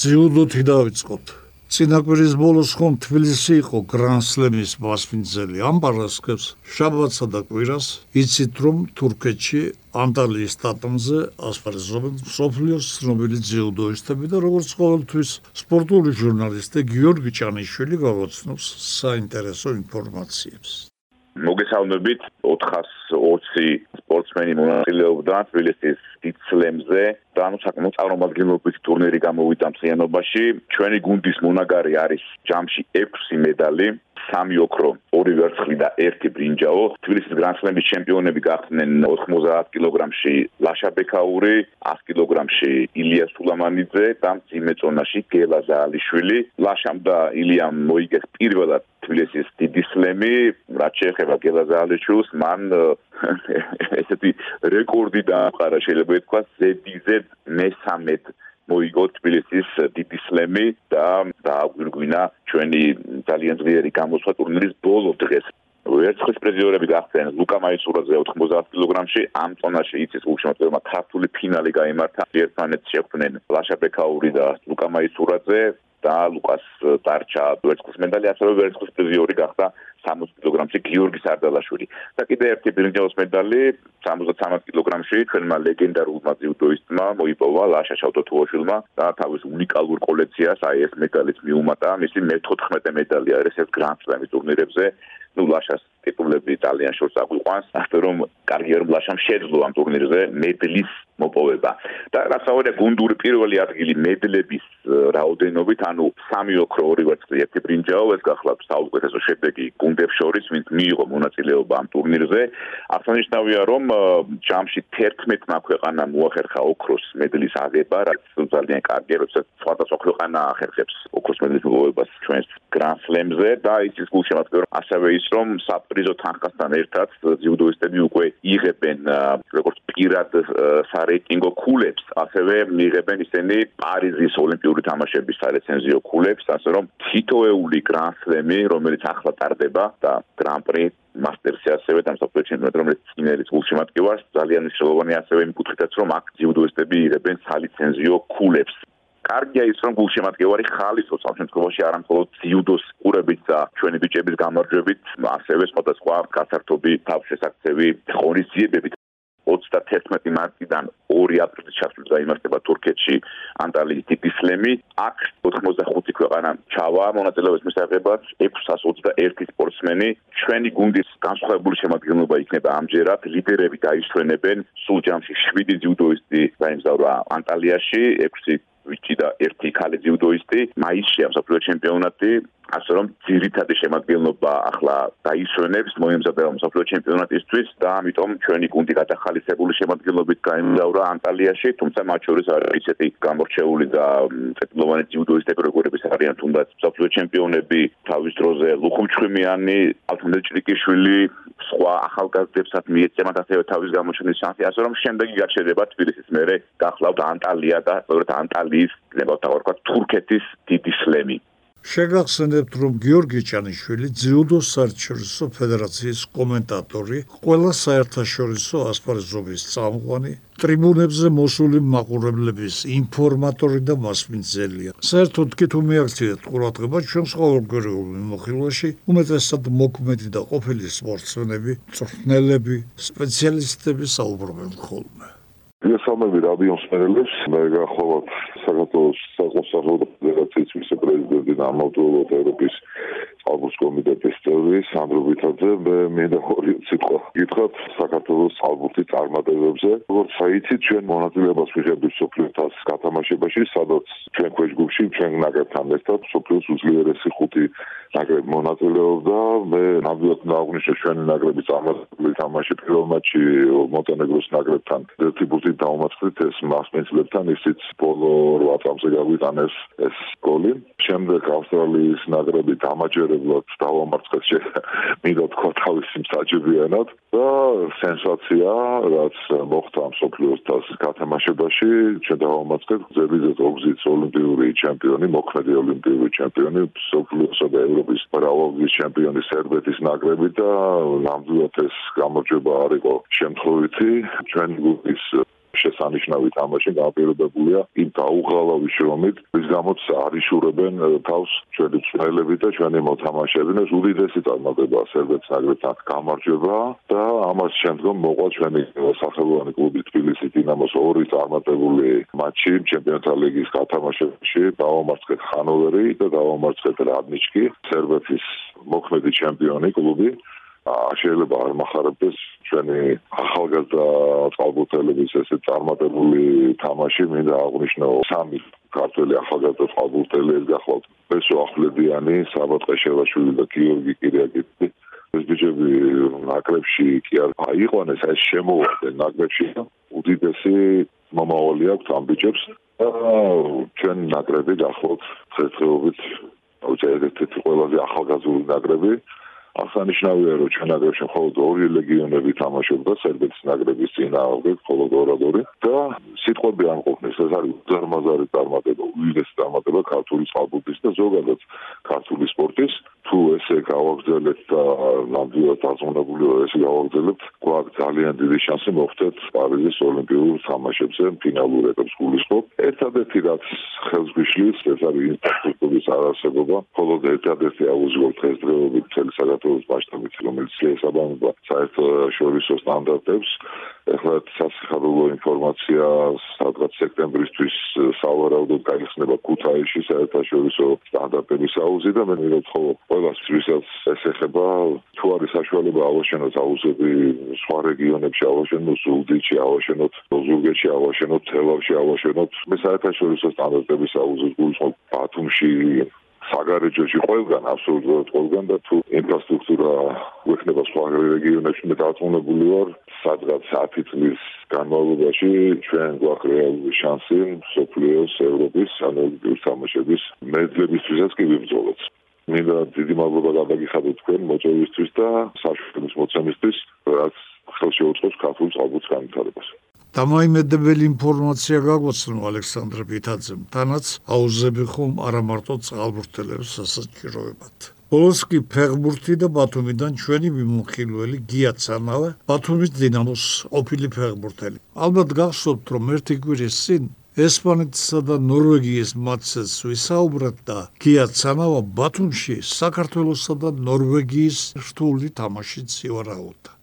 ძიუდოთი დავიწყოთ. წინაკვირის ბოლოს ხომ თბილისი იყო გრანსლემის მასპინძელი. ამ პარასკევს შაბათსა და კვირას იცით რომ თურქეთში ანტალიის სტატონზე ასპარეზობენ სოფლიოს ცნობილი ძიუდოისტები და როგორც ყოველთვის სპორტული ჟურნალისტი გიორგი ჭანიშვილი გავაცნობს საინტერესო ინფორმაციებს. მოგესალმებით. 420 სპორტსმენი მონაწილეობდა თბილისის სლემზე და ანუ საკმაოდ წარმომადგენლობის ტურნირი გამოვიდა მთლიანობაში. ჩვენი გუნდის მონაგარი არის ჯამში 6 მედალი, სამი ოქრო, ორი ვერცხლი და ერთი ბრინჯაო. თბილისის გრანსლემის ჩემპიონები გახდნენ 90 კილოგრამში ლაშა ბექაური, 100 კილოგრამში ილია სულამანიძე და მძიმე წონაში გელა ზაალიშვილი. ლაშამ და ილიამ მოიგეს პირველად თბილისის დიდი სლემი, რაც შეეხება გელა ზაალიშვილს, მან ესეთი რეკორდი დაამყარა შეიძლება ითქვას ZDZ მესამედ მოიგო თბილისის დიდი სლემი და დააგვირგვინა ჩვენი ძალიან ძლიერი გამოსვლა ტურნირის ბოლო დღეს. ვერცხლის პრეზიდენტები გახდნენ. ლუკა მაისურაძე 90 კილოგრამში, ამ წონაში იცის უშემოწმება ქართული ფინალი გამართა ერთმანეთს შეხვდნენ ლაშა ბეკაური და ლუკა მაისურაძე და ლუკას დარჩა ვერცხლის მედალი, ასევე ვერცხლის პრიზიორი გახდა 60 კილოგრამში გიორგი სარდალაშვილი. და კიდე ერთი ბრინჯაოს მედალი 73 კილოგრამში ჩვენმა ლეგენდარულმა ძიუდოისტმა მოიპოვა ლაშა შავტოთუაშვილმა და თავის უნიკალურ კოლექციას აი ეს მედალიც მიუმატა. მისი მე-14 მედალი არის ეს გრანდსლემის ტურნირებზე. ნუ ლაშას ტიტულები იტალიან შორს აგვიყვანს, ასე რომ კარიერა ლაშამ შეძლო ამ ტურნირზე მედლის მოპოვება. და რასაუბრია გუნდური პირველი ადგილი მედლების რაოდენობით, ანუ სამი ოქრო, ორი ვერცხლი, ერთი ბრინჯაო, ეს გახლავთ საუკეთესო შედეგი გუნდებს შორის, ვინც მიიღო მონაწილეობა ამ ტურნირზე. აღსანიშნავია, რომ ჯამში 11-მა ქვეყანამ მოახერხა ოქროს მედლის აღება, რაც ძალიან კარგია, როცა სხვადასხვა ქვეყანა ახერხებს ოქროს მედლის მოპოვებას ჩვენს გრანსლემზე და იცის გულშემატკივრო ასევე ის, რომ საპრიზო თანხასთან ერთად ძიუდოისტები უკვე იღებენ როგორც პირად სარ რეიტინგო ქულებს, ასევე მიიღებენ ისინი პარიზის ოლიმპიური თამაშების სარეცენზიო ქულებს, ასე რომ თითოეული გრანსლემი, რომელიც ახლა ტარდება და გრან-პრი მასტერსი ასევე და მსოფლიო ჩემპიონატი რომელიც წინერის გულშემატკივარს ძალიან მნიშვნელოვანი ასევე იმ კუთხითაც რომ აქ ჯიუდოისტები იღებენ სალიცენზიო ქულებს კარგია ის რომ გულშემატკივარი ხალისოს ამ შემთხვევაში არ ამხოლოდ ჯიუდოს ყურებით და ჩვენი ბიჭების გამარჯვებით ასევე სხვადასხვა გასართობი თავშესაქცევი ღონისძიებებით 31 მარტიდან 2 აპრილის ჩასვლით დაიმართება თურქეთში ანტალიის დიდი სლემი. აქ 85 ქვეყანა ჩავა მონაწილეობის მისაღებად 621 სპორტსმენი. ჩვენი გუნდის განსხვავებული შემადგენლობა იქნება ამჯერად. ლიდერები დაისვენებენ სულ ჯამში 7 ჯუდოისტი დაიმსახურა ანტალიაში, 6 ვიჩი და ერთი ქალი ჯუდოისტი. მაისში ამ საფრთხე ჩემპიონატი ასე რომ ძირითადი შემადგენლობა ახლა დაისვენებს მოემზადება მსოფლიო ჩემპიონატისთვის და ამიტომ ჩვენი გუნდი გადახალისებული შემადგენლობით გაემგზავრა ანტალიაში თუმცა მათ შორის არის ისეთი გამორჩეული და წეთლოვანი ჯიუდოისტები როგორიც არიან თუნდაც მსოფლიო ჩემპიონები თავის დროზე ლუხუმჩხიმიანი ალთუნდე ჭრიკიშვილი სხვა ახალგაზრდებსაც მიეცემათ ასევე თავის გამოჩენის შანსი ასე რომ შემდეგი გაჩერება თბილისის მერე გახლავთ ანტალია და სწორედ ანტალიის ნებავთ აღარ თურქეთის დიდი სლემი შეგახსენებთ, რომ გიორგი ჭანიშვილი ძიუდოს საერთაშორისო ფედერაციის კომენტატორი, ყველა საერთაშორისო ასპარეზობის წამყვანი, ტრიბუნებზე მოსული მაყურებლების ინფორმატორი და მასპინძელია. საერთოდ კი თუ მიაქციეთ ყურადღება ჩვენს ყოველგვარულ მიმოხილვაში, უმეტესად მოქმედი და ყოფილი სპორტსმენები, წვრთნელები, სპეციალისტები საუბრობენ ხოლმე. გესალმები რადიო მსმენელებს, მე გახლავთ საქართველოს სახელმწიფო ფედერაციის ვიცე-პრეზიდენტი და ამავდროულად ევროპის ალბურს კომიტეტის წევრი სანდრო ვითაძე მე მე და ორი სიტყვა გითხრათ საქართველოს ალბურთის წარმატებებზე როგორც საიცით ჩვენ მონაწილეობას ვიღებთ სოფლიოს გათამაშებაში სადაც ჩვენ ქვეშგუფში ჩვენ ნაკრებთან ერთად სოფლიოს უძლიერესი ხუთი ნაკრები მონაწილეობდა. მე ნამდვილად დააღნიშნე ჩვენი ნაკრების წარმატებული თამაში პირველ მატჩი მონტენეგროს ნაკრებთან. ერთი ბურთით დაუმარცხეთ ეს მასპინძლებთან ისიც ბოლო 8 წამზე გავიტანეს ეს გოლი. შემდეგ ავსტრალიის ნაკრები დამაჯერებლად მოგებლად დავამარცხეთ მინდა თქვა თავისი მსაჯებიანად და სენსაცია რაც მოხდა მსოფლიოს თასის გათამაშებაში ჩვენ დავამარცხეთ ზედიზედ ოქზის ოლიმპიური ჩემპიონი მოქმედი ოლიმპიური ჩემპიონი მსოფლიოსა და ევროპის მრავალგზის ჩემპიონი სერბეთის ნაკრები და ნამდვილად ეს გამარჯვება არ იყო შემთხვევითი. ჩვენი გუნდის შესანიშნავი თამაში გამაპირობებულია იმ დაუღალავი შრომით, რის გამოც არიშურებენ თავს ჩვენი წვრილები და ჩვენი მოთამაშეები. და უდიდესი წარმატება სერბეთს ნაკრებთან გამარჯვება და ამას შემდგომ მოყვა ჩვენი სახელოვანი კლუბი თბილისი დინამოს ორი წარმატებული მატჩი ჩემპიონთა ლიგის გათამაშებაში. დავამარცხეთ ხანოვერი და დავამარცხეთ რადნიჩკი სერბეთის მოქმედი ჩემპიონი კლუბი შეიძლება არ מחარებდეს ჩვენი ახალგაზრდა წყალბურთელების ესე წარმატებული თამაში მინდა აღვნიშნო სამი ქართველი ახალგაზრდა წყალბურთელი გახლავთ. ესო ახლებიანი საბათ ყეშელაშვილი და გიორგი კირიაკიძე ეს ბიჭები ნაკრებში კი არ აიყვანეს ეს შემოვარდნენ ნაკრებში უდიდესი მომავალი აქვს ამ ბიჭებს. და ჩვენ ნაკრები გახლავთ დღესდღეობით უჩერდეთ ყველაზე ახალგაზრდა ნაკრები აღსანიშნავია რომ ჩვენ აგრეთვე მხოლოდ ორი ლეგიონები თამაშობდა სერბეთის ნაკრების წინააღმდეგ მხოლოდ ორადორი და სიტყვები არ ყოფნის. ეს არის ძარმაზარი წარმატება უილეს წარმატება ქართული წყალბურთის და ზოგადად ქართული სპორტის. თუ ესე გავაგზავნეთ და ნამდვილად დაზონებული ვარ ესე გავაგზავნეთ გვაქვს ძალიან დიდი შანსი მოხდეთ პარიზის ოლიმპიურ თამაშებზე ფინალურ ეტაპს გულისხმობ. ერთადერთი რაც ხელს გვიშლის ეს არის ინსტიტუტის არარსებობა. მხოლოდ ერთადერთი აუზიო დღესდღეობით მთელი საქართველოს მასშტაბით რომელიც ესაბამება საერთაშორისო სტანდარტებს. ეხლა სასახარულო ინფორმაცია სადღაც სექტემბრისთვის სავარაუდოდ გაიხსნება ქუთაისში საერთაშორისო სტანდარტების აუზი და მე მივეცხოვ ყველას ვისაც ეს ეხება. თუ არის საშუალება ავაშენოთ აუზები სხვა რეგიონებში ავაშენოთ ზუგდიდში ავაშენოთ ზუგდიდში ავაშენოთ თელავში ავაშენოთ. მე საერთაშორისო სტანდარტების აუზის გულისხმობ ბათუმში საგარეჯოში ყველგან აბსოლუტურად ყველგან და თუ ინფრასტრუქტურა გვექნება სხვა რეგიონებში მე დაწუნებული ვარ სადღაც 10 წლის განმავლობაში ჩვენ გვაქვს რეალური შანსი სოფლიოს ევროპის ანალოგიური თამაშების მეძლებისთვისაც კი ვიბრძოლოთ მინდა დიდი მადლობა გადაგიხადოთ თქვენ მოწვევისთვის და საშუალების მოცემისთვის რაც ხელში უწყობს ქართულ წყალბურთს განვითარებას დამაიმედებელი ინფორმაცია გაგვაცნო ალექსანდრე ბითაძემ, თანაც აუზები ხომ არა მარტო წყალბურთელებს სასაჭიროებად. პოლოსკი ფეხბურთი და ბათუმიდან ჩვენი მიმოხილველი გიაცანავა, ბათუმის დინამოს ოფილი ფეხბურთელი. ალბათ გახსოვთ, რომ ერთი კვირის წინ ესპანეთსა და ნორვეგიის მატჩს ვისაუბრეთ და გიაცანავა ბათუმში საქართველოსა და ნორვეგიის რთული თამაშით ივარაუდა.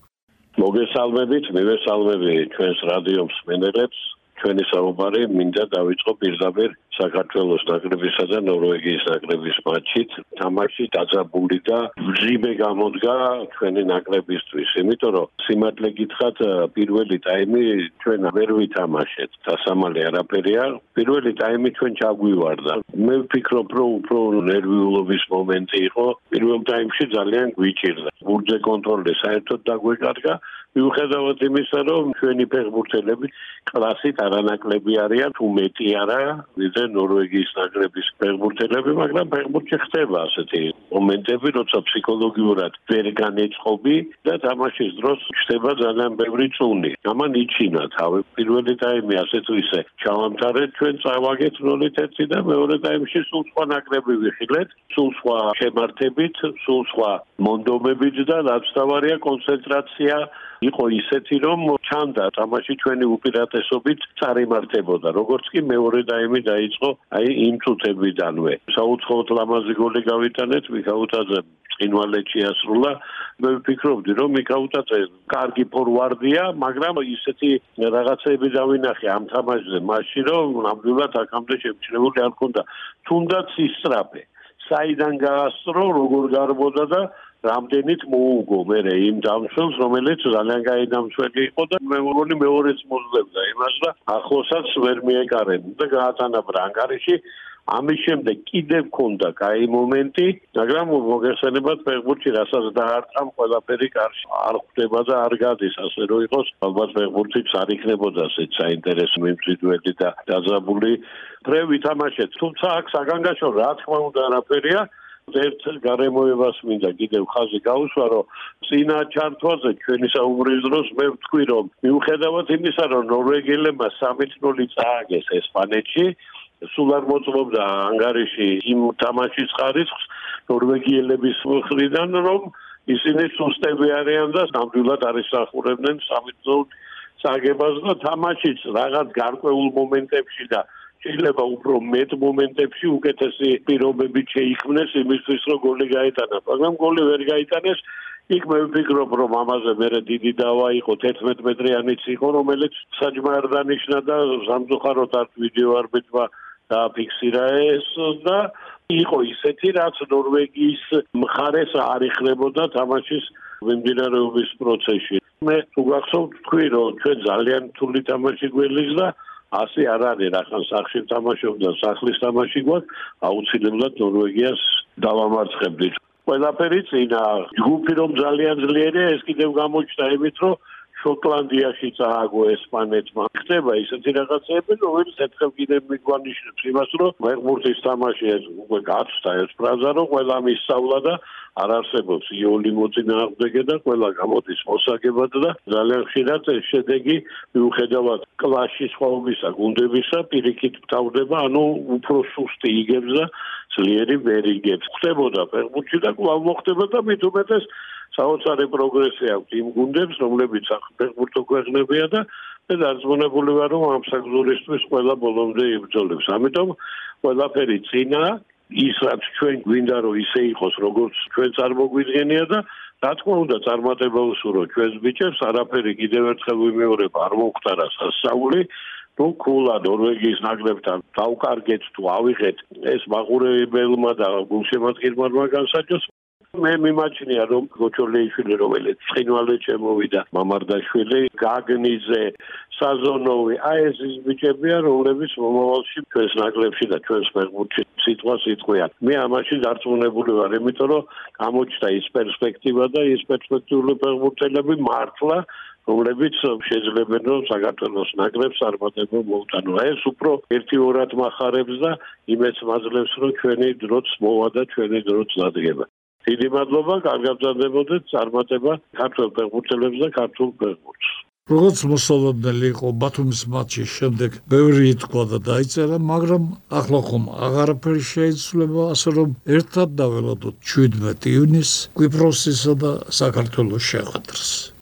მოგესალმებით, მივესალმები ჩვენს რადიო მსმენელებს. ჩვენი საუბარი მინდა დავიწყო პირდაპირ საქართველოს ნაკრებისა და ნორვეგიის ნაკრების მატჩით. თამაში დაძაბული და ჟიბე გამოდგა ჩვენი ნაკრებისთვის, იმიტომ რომ სიმართლე გითხრათ, პირველი ტაიმი ჩვენ ვერ ვითამაშეთ. დასამალე არაფერია. პირველი ტაიმი ჩვენ ჩაგვივარდა. მე ვფიქრობ, რომ უფრო ნერვიულობის მომენტი იყო. პირველ ტაიმში ძალიან გვიჭირდა. ბურჯე კონტროლი საერთოდ დაგვეკარგა. მიუხედავად იმისა, რომ ჩვენი ფეხბურთელები კლასით არანაკლები არიან, თუ მეტი არა, ვიდრე ნორვეგიის ნაკრების ფეხბურთელები, მაგრამ ფეხბურთი ხდება ასეთი მომენტები, როცა ფსიქოლოგიურად ვერ განეწყობი და თამაშის დროს ხდება ძალიან ბევრი წუნი. ამან იჩინა თავი პირველი ტაიმი ასე თუ ისე ჩავამთავრეთ ჩვენ წავაგეთ 0-1 და მეორე ტაიმში სულ სხვა ნაკრები ვიხილეთ, სულ სხვა შემართებით, სულ სხვა მონდომებით და რაც თავარია კონცენტრაცია იყო ისეთი რომ ჩანდა თამაში ჩვენი უპირატესობით წარიმართებოდა როგორც კი მეორე დაიმი დაიწყო აი იმ წუთებიდანვე. საუცხოოდ ლამაზი გოლი გავიტანეთ მიხაუტაძე წინვალეთში ასრულა. მე ვფიქრობდი რომ მიხაუტაძე კარგი ფორვარდია მაგრამ ისეთი რაღაცები დავინახე ამ თამაშზე მაშინ რომ ნამდვილად აქამდე შემჩნეული არ ქონდა თუნდაც ისტრაფე საიდან გაასწრო როგორ გარბოდა და რამდენით მოუგო მე იმ დამცველს, რომელიც ძალიან კაი დამცველი იყო და მე მგონი მეორეც მოსდებდა იმას და ახლოსაც ვერ მიეკარენ და გაატანა ბრანგარიში ამის შემდეგ კიდევ ქონდა კაი მომენტი, მაგრამ მოგესალმებათ ფეხბურთში, რასაც დაარტყამ ყველაფერი კარში. არ ხდება და არ გადის, ასე რომ იყოს, ალბათ ფეხბურთიც არ იქნებოდა ასეთ საინტერესო მიმწვიდველი და დაძაბული. ფრე ვითამაშეთ, თუმცა აქ საგანგაშო რა თქმა უნდა არაფერია, ერთ გარემოებას მინდა კიდევ ხაზი გაუსვა, რომ წინა ჩართვაზე ჩვენი საუბრის დროს მე ვთქვი, რომ მიუხედავად იმისა, რომ ნორვეგიელებმა 3-0 წააგეს ესპანეთში, სულ არ მოწმობდა ანგარიში იმ თამაშის ხარისხს ნორვეგიელების მხრიდან, რომ ისინი სუსტები არიან და ნამდვილად არის ახურებდნენ 3-0 საგებას და თამაშიც რაღაც გარკვეულ მომენტებში და შეიძლება უფრო მეტ მომენტებში უკეთესი პირობები შეიქმნეს იმისთვის რომ გოლი გაიტანა. მაგრამ გოლი ვერ გაიტანეს იქ მე ვფიქრობ რომ ამაზე მე დიდი დავა იყო 11 მეტრიანიც იყო რომელიც საჯმარ დანიშნა და სამწუხაროდ არ ვიდეო არბიტრა დააფიქსირა ეს და იყო ისეთი რაც ნორვეგიის მხარეს არიხლებოდა თამაშის მიმდინარეობის პროცესში. მე თუ გახსოვთ თქვი რომ ჩვენ ძალიან თული თამაში გველის და ასე არ არის რახან სახში თამაშობდა სახლის თამაში გვაქვს აუცილებლად ნორვეგიას დავამარცხებდით ყველაფერი წინა. ჯგუფი რომ ძალიან ძლიერია ეს კიდევ გამოჩნდა იმით რომ შოტლანდიაში წააგო ესპანეთმა. ხდება ისეთი რაღაცები რომელიც ერთხელ კიდევ მიგვანიშნებს იმას რომ მეგმურთის თამაში ეს უკვე გაცდა ეს ფრაზა რომ ყველა მისწავლა და არ არსებობს. იოლი მოწინააღმდეგე და ყველა გამოდის მოსაგებად და ძალიან ხშირად ეს შედეგი მიუხედავად კლასის ხოვებისა გუნდებისა პირიქით თავდება ანუ უფრო სუსტი იგებს და ძლიერი ვერ იგებს. ხდებოდა ფეხბურთში და კვლავ მოხდება და მით უმეტეს საოცარი პროგრესი აქვს იმ გუნდებს, რომლებიც ფეხბურთო ქვეყნებია და და დარწმუნებული ვარ, რომ ამ საგზურისთვის ყველა ბოლომდე იბრძოლებს. ამიტომ ყველაფერი წინა ის რაც ჩვენ გვინდა რომ ისე იყოს, როგორც ჩვენ წარმოგვიდგენია და რა თქმა უნდა წარმატება უსურო ჩვენს ბიჭებს, არაფერი კიდევ ერთხელ ვიმეორებ, არ მოხდარა სასწაული. თუ კულა ნორვეგიის ნაკრებთან დავკარგეთ თუ ავიღეთ ეს მაყურებელმა და გულშემატკივრმა განსაჯოს მე მიმაჩნია რომ გოჩოლეიშვილი რომელიც ცხინვალე ჩემოვიდა მამარდაშვილი გაგნიზე საზონოვი აი ეს ის ბიჭებია რომლებიც მომავალში ჩვენს ნაკლებში და ჩვენს ფეხბურთში სიტყვას იტყვიან მე ამაში დარწმუნებული ვარ იმიტომ რომ გამოჩნდა ის პერსპექტივა და ის პერსპექტიული ფეხბურთელები მართლა რომლებიც შეიძლება რომ საქართველოს ნაკრებს წარმატება მოუტანო. ეს უფრო ერთი-ორად מחარებს და იმეც მაძლევს რომ ჩვენი დროც მოვა და ჩვენი დროც დადგება. დიდი მადლობა, კარგად გრძდებოდეთ, წარმატება ქართულ ფეხბურთელებს და ქართულ ფეხბურთს. როგორც მოსალოდნელი იყო ბათუმის მატჩის შემდეგ ბევრი ითქვა და დაიწერა, მაგრამ ახლა ხომ აღარაფერი შეიძლება, ასე რომ ერთად დაველოდოთ 17 ივნისს კვიპროსისა და საქართველოს შეხვედრას.